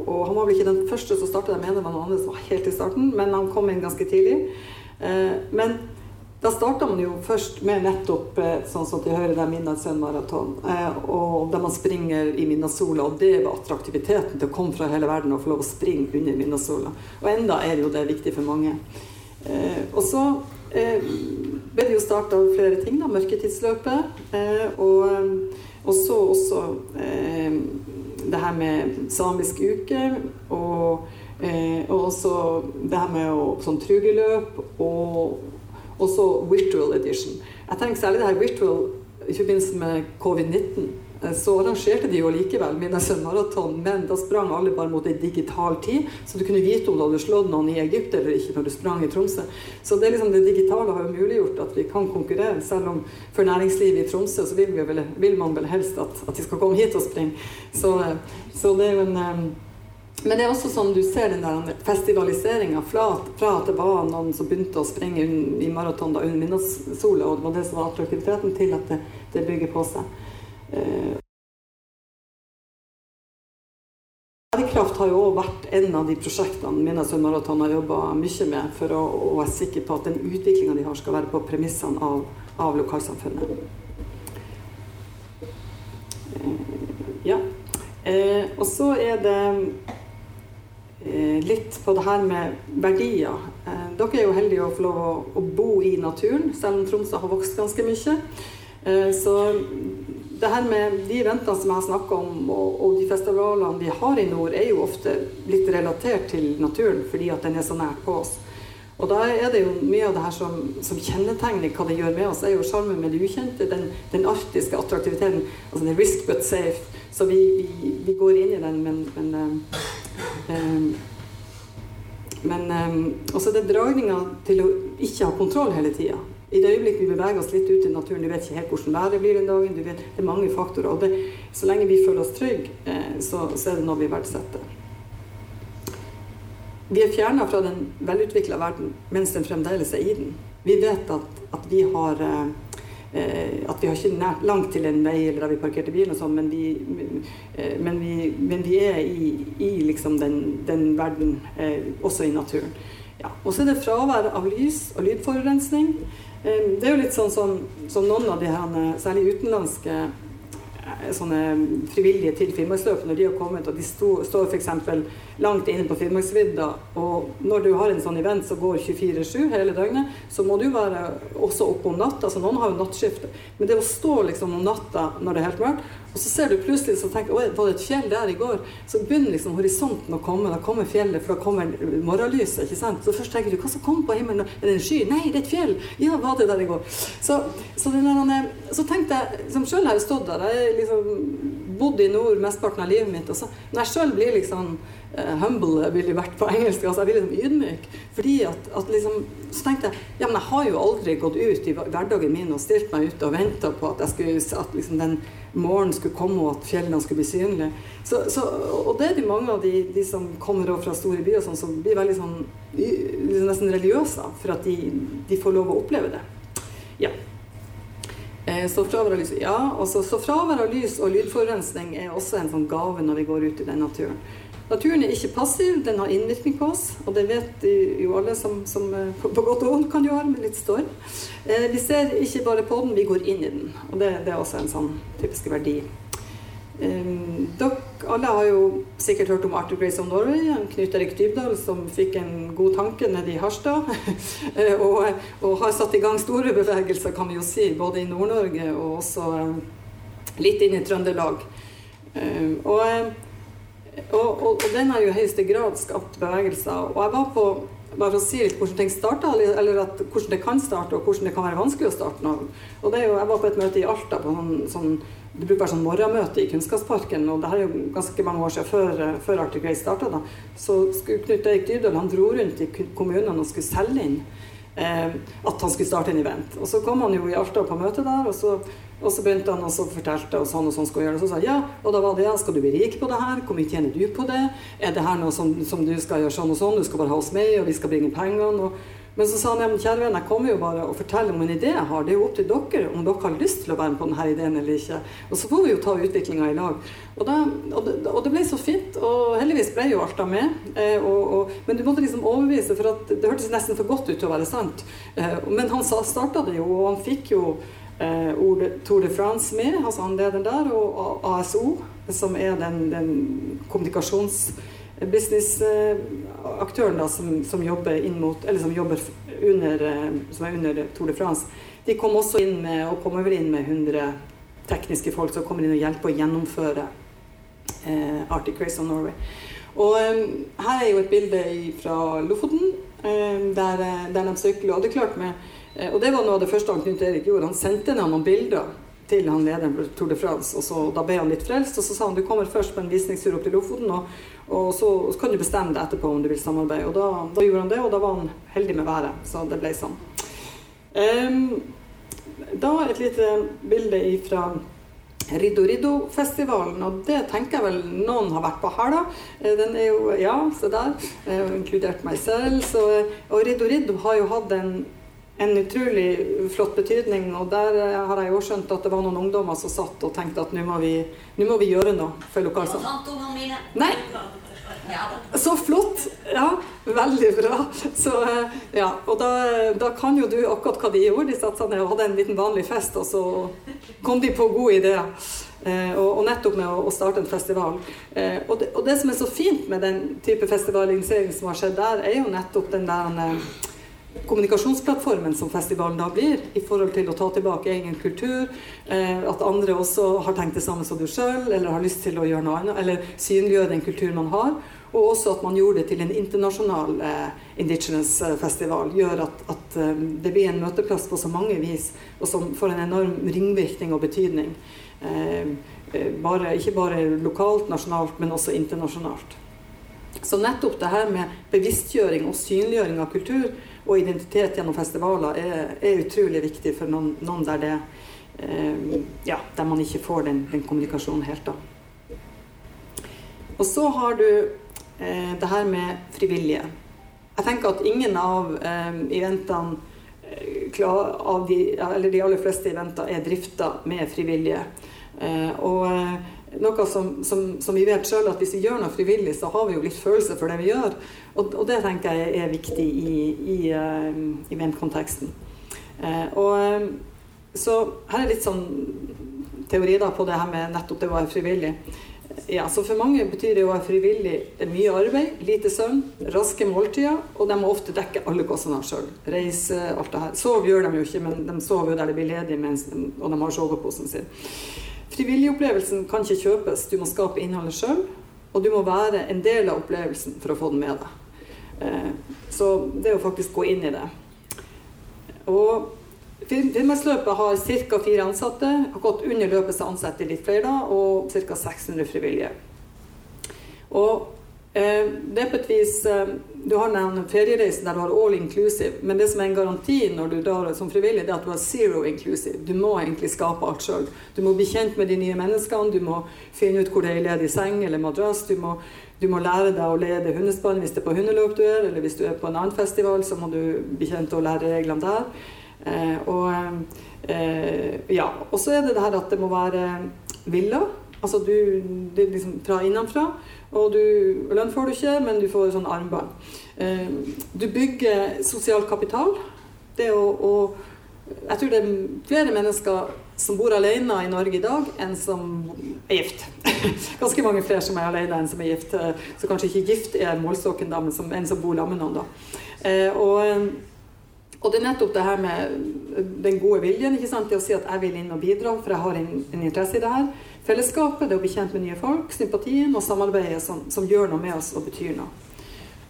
Og han var vel ikke den første som startet, jeg mener det var noen andre som var helt i starten, men han kom inn ganske tidlig. Men da starta man jo først med nettopp eh, sånn som til høyre det Midnattssøvnmaraton. Eh, og der man springer i midnattssola. Og det var attraktiviteten til å komme fra hele verden og få lov å springe under midnattssola. Og enda er jo det viktig for mange. Eh, og så ble det jo starta flere ting, da. Mørketidsløpet. og, og så også det her med samisk uke. Og, og også det her med sånn trugeløp. og og så virtual edition. Jeg tenker særlig det her virtual i forbindelse med covid-19. Eh, så arrangerte de jo likevel Minnesund Maraton, men da sprang alle bare mot ei digital tid. Så du kunne vite om du hadde slått noen i Egypt eller ikke når du sprang i Tromsø. Så det, liksom, det digitale har jo muliggjort at vi kan konkurrere. Selv om for næringslivet i Tromsø så vil, vel, vil man vel helst at, at, de skal komme hit og springe. Så, eh, så det er jo en eh, men det er også sånn du ser den der festivaliseringa fra, fra, at det var noen som begynte å springe i maraton under midnattssola, og det var det som var attraktiviteten, til at det, det bygger på seg. Eh, Bærekraft har jo òg vært en av de prosjektene Minnesund Maraton har jobba mye med for å, å, være sikker på at den utviklinga de har, skal være på premissene av, av lokalsamfunnet. Eh, ja. Eh, og så er det litt på det her med verdier. Eh, dere er jo heldige å få lov å, bo i naturen, selv om Tromsø har vokst ganske mye. Eh, så det her med de eventene som jeg har snakka om, og, de festivalene vi har i nord, er jo ofte litt relatert til naturen fordi at den er så nært på oss. Og da er det jo mye av det her som, som kjennetegner hva det gjør med oss, er jo sjarmen med det ukjente, den, den, arktiske attraktiviteten. Altså det er risk but safe. Så vi, vi, vi går inn i den, men, men men um, også det dragninga til å ikke ha kontroll hele tida. I det øyeblikk vi beveger oss litt ut i naturen, du vet ikke helt hvordan været blir den dagen, vet, det er mange faktorer. Og det, så lenge vi føler oss trygge, eh, så, så, er det noe vi verdsetter. Vi er fjerna fra den velutvikla verden mens den fremdeles er i den. Vi vet at, at vi har Eh, at vi har ikke langt til en vei eller der vi parkerte bilen og sånn, men, eh, men, men, vi er i, i liksom den, den, verden, eh, også i naturen. Ja. Og så er det fravær av lys og lydforurensning. Eh, det er jo litt sånn som, som noen av de her, særlig utenlandske eh, frivillige til Finnmarksløpet, når de har kommet og de står, står f.eks. langt inne på Finnmarksvidda, og når du har en sånn event som går 24-7 hele døgnet, så må du være også oppe om natta. Så noen har jo nattskifte. Men det å stå liksom om natta når det er helt mørkt, og så ser du plutselig så tenker Oi, var det et fjell der i går? Så begynner liksom horisonten å komme. Da kommer fjellet, for da kommer morgenlyset. ikke sant? Så først tenker du hva som kommer på himmelen? Er det en sky? Nei, det er et fjell! Ja, var det der i går? Så, så, denne, så tenkte jeg liksom, Sjøl har jeg stått der. Jeg liksom bodd i nord mesteparten av livet mitt. Og så når jeg sjøl blir liksom humble ville vært på engelsk. altså Jeg ville liksom ydmyk. fordi at, at liksom, Så tenkte jeg ja, men jeg har jo aldri gått ut i hverdagen min og stilt meg ute og venta på at, jeg skulle, at liksom den morgenen skulle komme og at fjellene skulle bli synlige. Så, så, og det er de mange av de, de som kommer fra store byer sånn, som blir veldig sånn liksom nesten religiøse for at de, de, får lov å oppleve det. Ja. Eh, så fravær av lys, ja, også, så fravær av lys og lydforurensning er også en sånn gave når vi går ut i den naturen. Naturen er ikke passiv, den har innvirkning på oss, og det vet jo alle som, som eh, på, godt og vondt kan gjøre med litt storm. Eh, vi ser ikke bare på den, vi går inn i den, og det, det er også en sånn typisk verdi. Um, dere alle har jo sikkert hørt om Arthur Grace of Norway, Knut Erik Dybdahl som fikk en god tanke nede i Harstad. og, og, har satt i gang store bevegelser, kan vi jo si, både i Nord-Norge og også litt inn i Trøndelag. Um, og og, og, og, den har jo i høyeste grad skapt bevegelser. Og jeg var på bare for å si litt hvordan ting starta, eller at, hvordan det kan starte, og hvordan det kan være vanskelig å starte noe. Og det er jo, Jeg var på et møte i Alta, på noen, sånn, det bruker å være sånn morgenmøte i Kunnskapsparken. og det her er jo ganske mange år siden, før, før Arctic Race starta. Så skulle Knut Erik Dybdahl han dro rundt i kommunene og skulle selge inn eh, at han skulle starte en event. Og så kom han jo i Alta på møte der, og så og så begynte han også å fortelle oss han og sånn skulle gjøre det. Så sa ja, og da var det ja, skal du bli rik på det her? Hvor mye tjener du på det? Er det her noe som, som, du skal gjøre sånn og sånn? Du skal bare ha oss med, og vi skal bringe pengene. Og, men så sa han ja, men kjære venn, jeg kommer jo bare og forteller om en idé jeg har. Det er jo opp til dere om dere har lyst til å være med på denne ideen eller ikke. Og så får vi jo ta utviklinga i lag. Og, da, og, det, og, det, ble så fint, og heldigvis ble jo Alta med. Eh, og, men du måtte liksom overbevise, for det hørtes nesten for godt ut til å være sant. Eh, men han starta det jo, og han fikk jo Tour de France med, altså han lederen der, og ASO, som er den, den kommunikasjonsbusinessaktøren da, som, som, jobber inn mot, eller som jobber under, eh, som er under Tour de France. De kom også inn med, og kommer vel inn med 100 tekniske folk som kommer inn og hjelper å gjennomføre eh, Arctic Race of Norway. Og eh, her er jo et bilde fra Lofoten, eh, der, der de sykler. Og det er klart med Eh, og det var noe av det første han Knut Erik gjorde. Han sendte ned noen bilder til han lederen for Tour de France. og så, Da ble han litt frelst, og så sa han du kommer først på en visningstur opp til Lofoten, og, og så, så, kan du bestemme deg etterpå om du vil samarbeide. Og da, da, gjorde han det, og da var han heldig med været. Så det ble sånn. Um, da et lite bilde fra Riddo Riddo-festivalen, og det tenker jeg vel noen har vært på her, da. Eh, den er jo Ja, se der. Eh, inkludert meg selv. Så, og Riddo Riddo har jo hatt en en utrolig flott betydning. Og der eh, har jeg jo skjønt at det var noen ungdommer som satt og tenkte at nå må må vi gjøre noe for lokalsamfunnet. Så flott! Ja, veldig bra. Så, eh, ja, og da, da, kan jo du akkurat hva de gjorde. De satte seg ned og hadde en liten vanlig fest, og så kom de på gode ideer. Eh, og, og, nettopp med å, å, starte en festival. Eh, og, det, og, det, som er så fint med den type festivalisering som har skjedd der, er jo nettopp den der eh, kommunikasjonsplattformen som festivalen da blir, i forhold til å ta tilbake egen kultur. Eh, at andre også har tenkt det samme som du sjøl, eller har lyst til å gjøre noe annet. Eller synliggjøre den kulturen man har. Og også at man gjorde det til en internasjonal eh, indigenous eh, festival. Gjør at, at det blir en møteplass på så mange vis, og som får en enorm ringvirkning og betydning. Bare, ikke bare lokalt, nasjonalt, men også internasjonalt. Så nettopp det her med bevisstgjøring og synliggjøring av kultur og identitet gjennom festivaler er, er utrolig viktig for noen, noen der, det, eh, ja, der man ikke får den, den, kommunikasjonen helt. da. Og så har du eh, det her med frivillige. Jeg tenker at ingen av eh, eventene eh, av de, eller de aller fleste eventer er drifta med frivillige. Eh, og eh, noe som, som, som vi vet sjøl, at hvis vi gjør noe frivillig, så har vi jo litt følelse for det vi gjør. Og, og det tenker jeg er viktig i, i, uh, i ventkonteksten. Uh, og uh, så her er litt sånn teori da på det her med nettopp det å være frivillig. Ja, så For mange betyr det å være frivillig mye arbeid, lite søvn, raske måltider, og de må ofte dekke alle kostnader sjøl. Reise, alt det her. Sov gjør de jo ikke, men de sover jo der de blir ledige, mens, og de har soveposen sin. Frivilligopplevelsen kan ikke kjøpes, du må skape innholdet sjøl. Og du må være en del av opplevelsen for å få den med deg. Eh, så det å faktisk gå inn i det. Og Finnmarksløpet har ca. fire ansatte. Har gått under løpet så ansetter litt flere, da, og ca. 600 frivillige. Og Eh, det er på et vis eh, Du har den feriereisen der du har all inclusive, men det som er en garanti når du drar som frivillig, det er at du har zero inclusive. Du må egentlig skape alt sjøl. Du må bli kjent med de nye menneskene, du må finne ut hvor det er ledig seng eller madrass. Du må, du må lære deg å lede hundespann hvis det er på hundeløp du er, eller hvis du er på en annen festival, så må du bli kjent og lære reglene der. Eh, og ja, og så er det det her at det må være villa. Altså du, det er liksom fra innenfra. Og du, lønn får du ikke, men du får sånn armbånd. Eh, du bygger sosial kapital. Det å, å, Jeg tror det er flere mennesker som bor alene i Norge i dag, enn som er gift. Ganske mange flere som er alene enn som er gift. Eh, så kanskje ikke gift er målstokken, da, men som, enn som bor sammen med noen. da. Eh, og, og, det er nettopp det her med den gode viljen ikke sant, til å si at jeg vil inn og bidra, for jeg har en, en interesse i det her fellesskapet, det å bli kjent med nye folk, sympatien og samarbeidet som, som gjør noe med oss og betyr noe.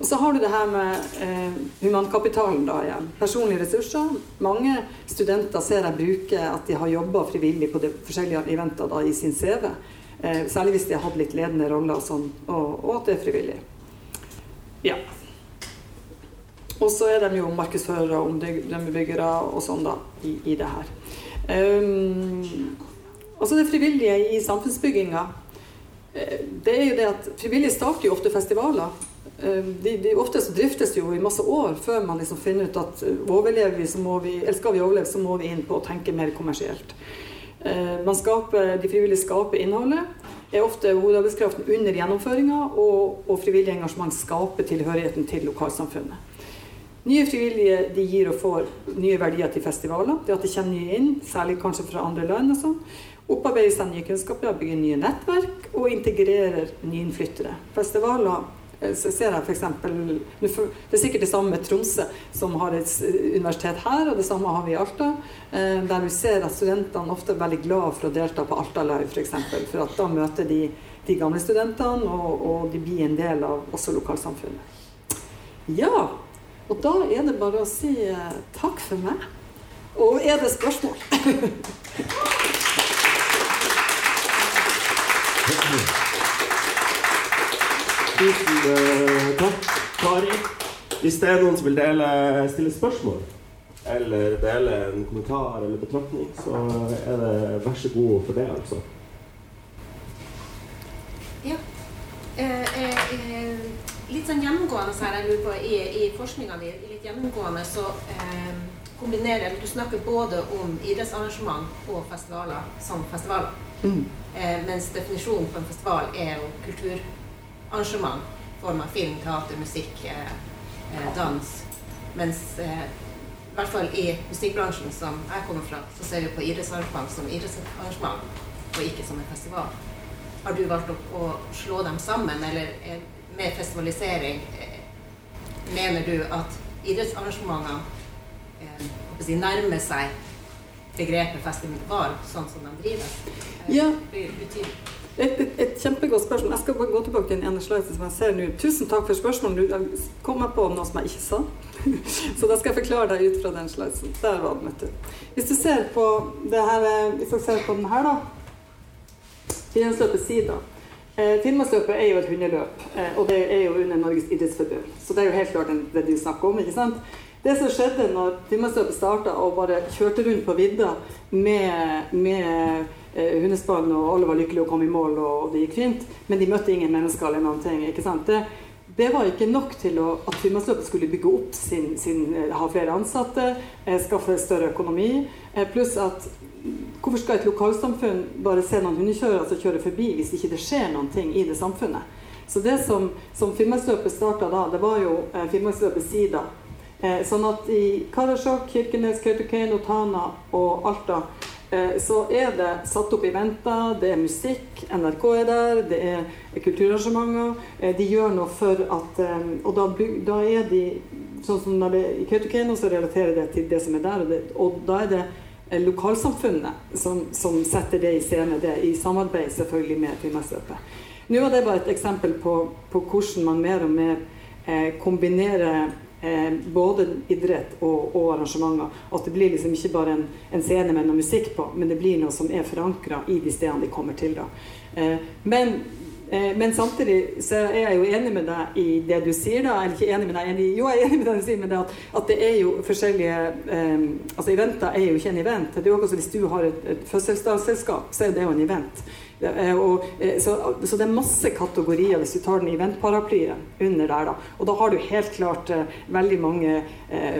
Og så har du det her med eh, humankapitalen da igjen. Personlige ressurser. Mange studenter ser jeg bruker at de har jobba frivillig på de forskjellige eventer da, i sin CV. Eh, særlig hvis de har hatt litt ledende roller og sånn, og, og, at det er frivillig. Ja. Og så er de jo markedsførere, omdømmebyggere og sånn da, i, i det her. Um, Altså det frivillige i samfunnsbygginga. Eh, det er jo det at Frivillige starter jo ofte festivaler. Eh, de, de, ofte så driftes jo i masse år før man liksom finner ut at eh, overlever vi, så må vi, eller skal vi overleve, så må vi inn på å tenke mer kommersielt. Man skaper, de frivillige skaper innholdet. er ofte hovedarbeidskraften under gjennomføringa, og, og frivillig engasjement skaper tilhørigheten til lokalsamfunnet. Nye frivillige de gir og får nye verdier til festivaler. Det at de kommer nye inn, særlig kanskje fra andre land. og sånn opparbeider seg nye kunnskaper, bygger nye nettverk og integrerer nyinnflyttere. Festivaler så ser jeg f.eks. Det er sikkert det samme med Tromsø, som har et universitet her, og det samme har vi i Alta. Eh, der vi ser at studentene ofte er veldig glad for å delta på Alta Live, f.eks. For, for at da møter de de gamle studentene, og, og de blir en del av også lokalsamfunnet. Ja, og da er det bare å si eh, takk for meg. Og er det spørsmål? Tusen uh, takk, Kari. Hvis det er noen som vil dele, stille spørsmål eller dele en kommentar eller betraktning, så er det vær så god for det, altså. Ja. Eh, eh, eh, litt sånn gjennomgående her, jeg lurer på, i, i forskninga di, litt gjennomgående så eh, kombinerer Du snakker både om idrettsarrangement og festivaler som festivaler. Mm. Eh, mens definisjonen på en festival er jo kulturarrangement. Form av film, teater, musikk, eh, eh dans. Mens eh, i hvert fall i musikkbransjen som jeg kommer fra, så ser vi på idrettsarrangement som idrettsarrangement, og ikke som en festival. Har du valgt å, slå dem sammen, eller med festivalisering mener du at idrettsarrangementene eh, nærmer seg begrepet festival sånn som de drives? Ja. Et, et, et, kjempegodt spørsmål. Jeg skal bare gå tilbake til den ene sliden som jeg ser nå. Tusen takk for spørsmålet. Du kom meg på noe som jeg ikke sa. Så da skal jeg forklare deg ut fra den sliden. Der var den, vet du. Hvis du ser på det her, eh, hvis du ser på den her, da. Finnmarksløpet Sida. Eh, Finnmarksløpet er jo et hundeløp, eh, og det er jo under Norges idrettsforbund. Så det er jo helt klart det du snakker om, ikke sant? Det som skjedde når Finnmarksløpet starta og bare kjørte rundt på vidda med, med hundespann, og alle var lykkelige og kom i mål, og det gikk fint. Men de møtte ingen mennesker eller noen ting. ikke sant? Det, det var ikke nok til å, at Finnmarksløpet skulle bygge opp sin, sin, eh, ha flere ansatte, eh, skaffe større økonomi. Eh, pluss at hvorfor skal et lokalsamfunn bare se noen hundekjørere som kjører forbi, hvis ikke det skjer noen ting i det samfunnet? Så det som, som Finnmarksløpet starta da, det var jo eh, Finnmarksløpet Sida. Eh, sånn at i Karasjok, Kirkenes, Kautokeino, Tana og Alta Eh, så er det satt opp eventer, det er musikk, NRK er der, det er kulturarrangementer. Eh, de gjør noe for at eh, Og da, da er de sånn som når det I Kautokeino så relaterer det til det som er der, og, det, og da er det lokalsamfunnet som, som, setter det i scene, det i samarbeid selvfølgelig med Finnmarksløpet. Nå var det bare et eksempel på, på hvordan man mer og mer eh, kombinerer eh, både idrett og, og, arrangementer. At det blir liksom ikke bare en, en, scene med noe musikk på, men det blir noe som er forankra i de stedene de kommer til. da. Eh, men, eh, men, samtidig så er jeg jo enig med deg i det du sier. da, eller ikke enig med deg, enig, Jo, jeg er enig med deg du sier, men det at, at, det er jo forskjellige eh, altså Eventer er jo ikke en event. Det er jo også Hvis du har et, et fødselsdagsselskap, så er det jo en event. Eh, og, eh, så, så, det er masse kategorier hvis du tar den eventparaplyen under der. da. Og da har du helt klart eh, veldig mange eh,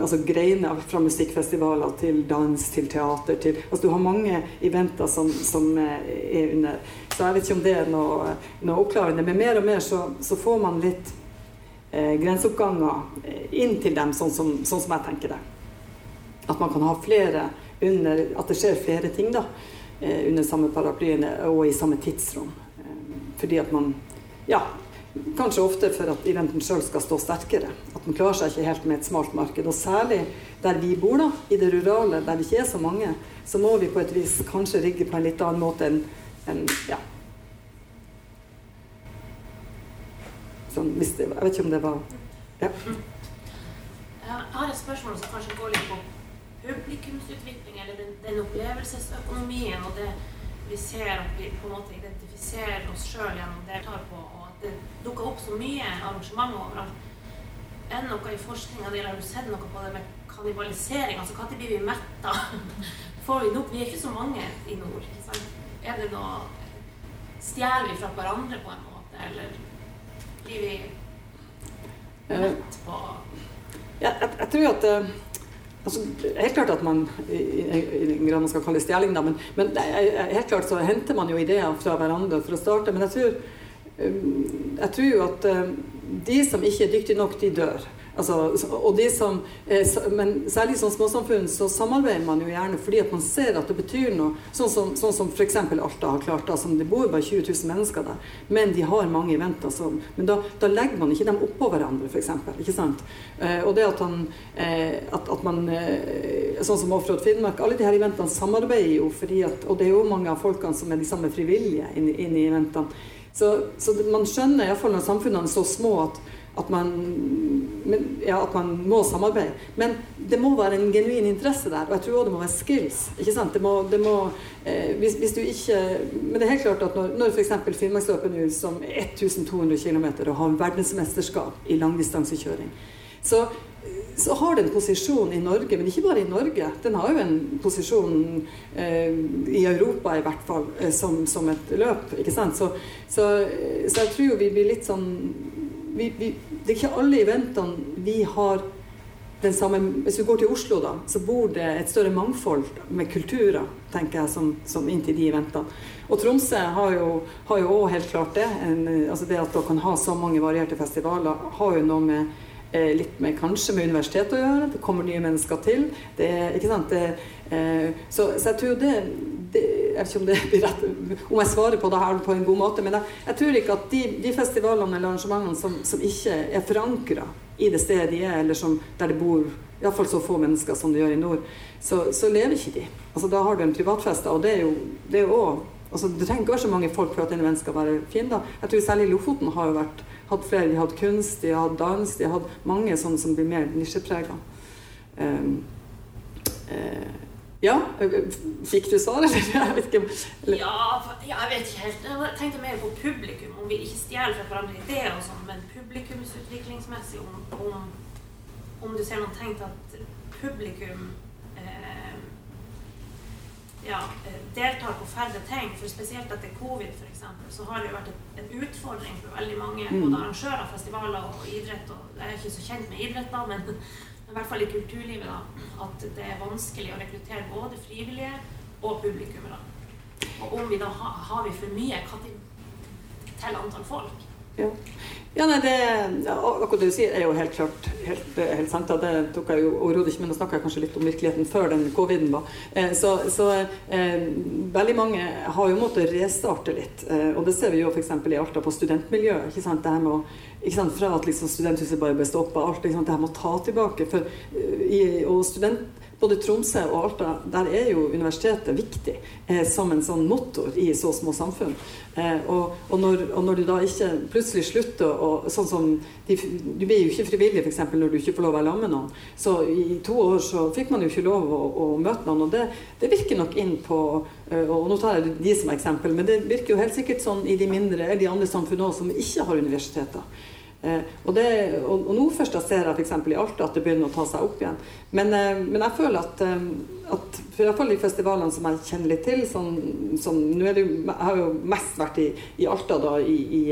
altså greiner fra musikkfestivaler til dans, til teater til altså Du har mange eventer som, som er under. Så jeg vet ikke om det er noe, noe oppklarende. Men mer og mer så, så får man litt eh, grenseoppganger inn til dem, sånn som, sånn som jeg tenker det. At man kan ha flere under At det skjer flere ting, da. Eh, under samme paraplyen og i samme tidsrom. Eh, fordi at man Ja, kanskje ofte for at eventen sjøl skal stå sterkere. At man klarer seg ikke helt med et smalt marked. Og særlig der vi bor, da, i det rurale, der vi ikke er så mange, så må vi på et vis kanskje rigge på en litt annen måte enn en, ja. Sånn, det, jeg vet ikke om det var Ja. Jeg har et spørsmål som kanskje går litt på publikumsutvikling, eller den, den, opplevelsesøkonomien og det vi ser at vi på en måte identifiserer oss sjøl gjennom det vi tar på, og at det dukker opp så mye arrangementer overalt. Er det noe i forskninga di, har du sett noe på det med kannibalisering? Altså når blir vi metta? Får vi nok? Vi er ikke så mange i nord. Er det noe Stjeler vi fra hverandre på en måte, eller blir vi mett på jeg, jeg, jeg, tror at uh Altså, helt klart at man i, i den grad man skal kalle det stjeling, da, men, men helt klart så henter man jo ideer fra hverandre for å starte. Men jeg tror, um, jeg tror jo at de som ikke er dyktige nok, de dør. Altså, og de som, eh, men særlig som småsamfunn så samarbeider man jo gjerne fordi at man ser at det betyr noe. Sånn som, sånn som f.eks. Alta har klart. Som Det bor bare 20 000 mennesker der, men de har mange eventer. Så, men da, da, legger man ikke dem oppå hverandre, f.eks. Ikke sant? Eh, og det at, han, eh, at, at man Sånn som Offroad Finnmark, alle de her eventene samarbeider jo fordi at Og det er jo mange av folkene som er de samme frivillige inn, inn i eventene. Så, så man skjønner iallfall når samfunnene er så små at at man, men, ja, at man må samarbeide. Men det må være en genuin interesse der, og jeg tror òg det må være skills. ikke sant? Det må, det må eh, hvis, hvis, du ikke Men det er helt klart at når, når f.eks. Finnmarksløpet nå, som er 1200 km og har verdensmesterskap i langdistansekjøring, så, så har det en posisjon i Norge, men ikke bare i Norge. Den har jo en posisjon eh, i Europa i hvert fall, eh, som, som, et løp. ikke sant? Så, så, så jeg tror jo vi blir litt sånn vi, vi, Det er ikke alle eventene vi har den samme Hvis vi går til Oslo, da, så bor det et større mangfold med kulturer, tenker jeg, som, som inntil de eventene. Og Tromsø har jo òg helt klart det. En, altså det at dere kan ha så mange varierte festivaler, har jo noe med litt med kanskje med universitetet å gjøre. Det kommer nye mennesker til. Det, ikke sant? Det, eh, så, så, jeg tror det, det, Jeg vet ikke om det blir rett om jeg svarer på det her på en god måte, men jeg, jeg tror ikke at de, de festivalene eller arrangementene som, som ikke er forankra i det stedet de er, eller som, der det bor iallfall så få mennesker som det gjør i nord, så, så lever ikke de. Altså, da har du en privatfest, og det er jo, det er også Altså, det trenger ikke være så mange folk for at en venn skal være fin. da. Jeg tror Særlig Lofoten har jo vært, hatt flere. De hadde kunst, de hadde dans, de hadde mange sånne som blir mer nisjeprega. Um, uh, ja, fikk du svar, eller? Jeg vet ikke. Eller? Ja, jeg vet ikke helt. Jeg tenkte mer på publikum, om vi ikke stjeler fra hverandre ideer og sånn, men publikumsutviklingsmessig, om, om, om, du ser noen tegn til at publikum eh, ja, eh, deltar på færre ting. For spesielt etter covid for eksempel, så har det jo vært en utfordring for veldig mange mm. både arrangører, festivaler og idrett. Og jeg er ikke så kjent med idrett, da, men i hvert fall i kulturlivet, da, at det er vanskelig å rekruttere både frivillige og publikummere. Og om vi da har, har vi for mye til antall folk. Ja. Ja, nei, det, Akkurat det du sier, er jo helt klart helt, helt sant. Ja, det tok jeg jo overhodet ikke, men nå snakker jeg kanskje litt om virkeligheten før den covid-en var. Eh, så, så eh, veldig mange har jo måttet restarte litt. Eh, og det ser vi jo f.eks. i Alta på studentmiljøet. ikke sant, det her med å ikke sant, Fra at liksom studenthuset bare ble stoppa, alt det her med å ta tilbake. For, eh, i, og student både Tromsø og Alta, der er jo universitetet viktig eh, som en sånn motor i så små samfunn. Eh, og, og, når, og, når, du da ikke plutselig slutter å sånn som de, Du blir jo ikke frivillig f.eks. når du ikke får lov å være sammen med noen. Så i to år så fikk man jo ikke lov å, å møte noen, og det, det, virker nok inn på eh, Og nå tar jeg de som eksempel, men det virker jo helt sikkert sånn i de mindre eller de andre samfunnene som ikke har universiteter. Eh, og, det, og, og, nå først da ser jeg f.eks. i Alta at det begynner å ta seg opp igjen. Men, eh, men jeg føler at, eh, at for iallfall de festivalene som jeg kjenner litt til sånn, sånn, nå er det Jeg har jo mest vært i, i Alta da, i, i,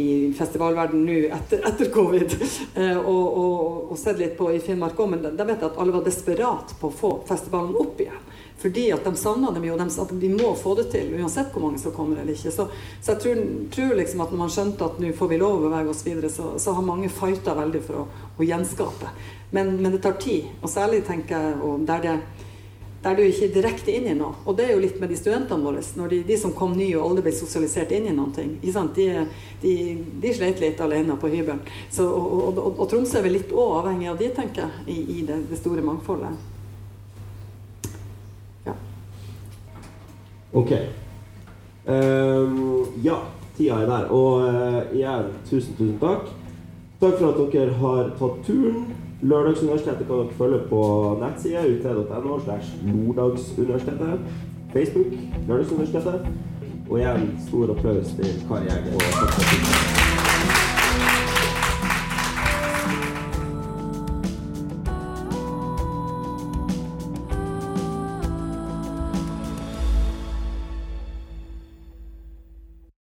i festivalverden nå etter, etter covid, og, og, og, sett litt på i Finnmark òg, men da vet jeg at alle var desperat på å få festivalen opp igjen. Fordi at de savner dem jo, de, de, må få det til, uansett hvor mange som kommer eller ikke. Så, så jeg tror, tror, liksom at når man skjønte at nå får vi lov å bevege oss videre, så, så har mange fighta veldig for å, å gjenskape. Men, men, det tar tid. Og særlig tenker jeg der, det, der du ikke er direkte inn i noe. Og det er jo litt med de studentene våre. når De, de som kom nye og aldri ble sosialisert inn i noen ting. De, de, de sleit litt alene på hybelen. Og, og, og, og, Tromsø er vel litt òg avhengig av de, tenker jeg, i, i det, det store mangfoldet. Ok. Um, ja, tida er der. Og uh, igjen, tusen, tusen takk. Takk for at dere har tatt turen. Lørdagsuniversitetet kan dere følge på nettsida ut.no slash Nordagsuniversitetet. Facebook Lørdagsuniversitetet. Og igjen stor applaus til Kari Jæger.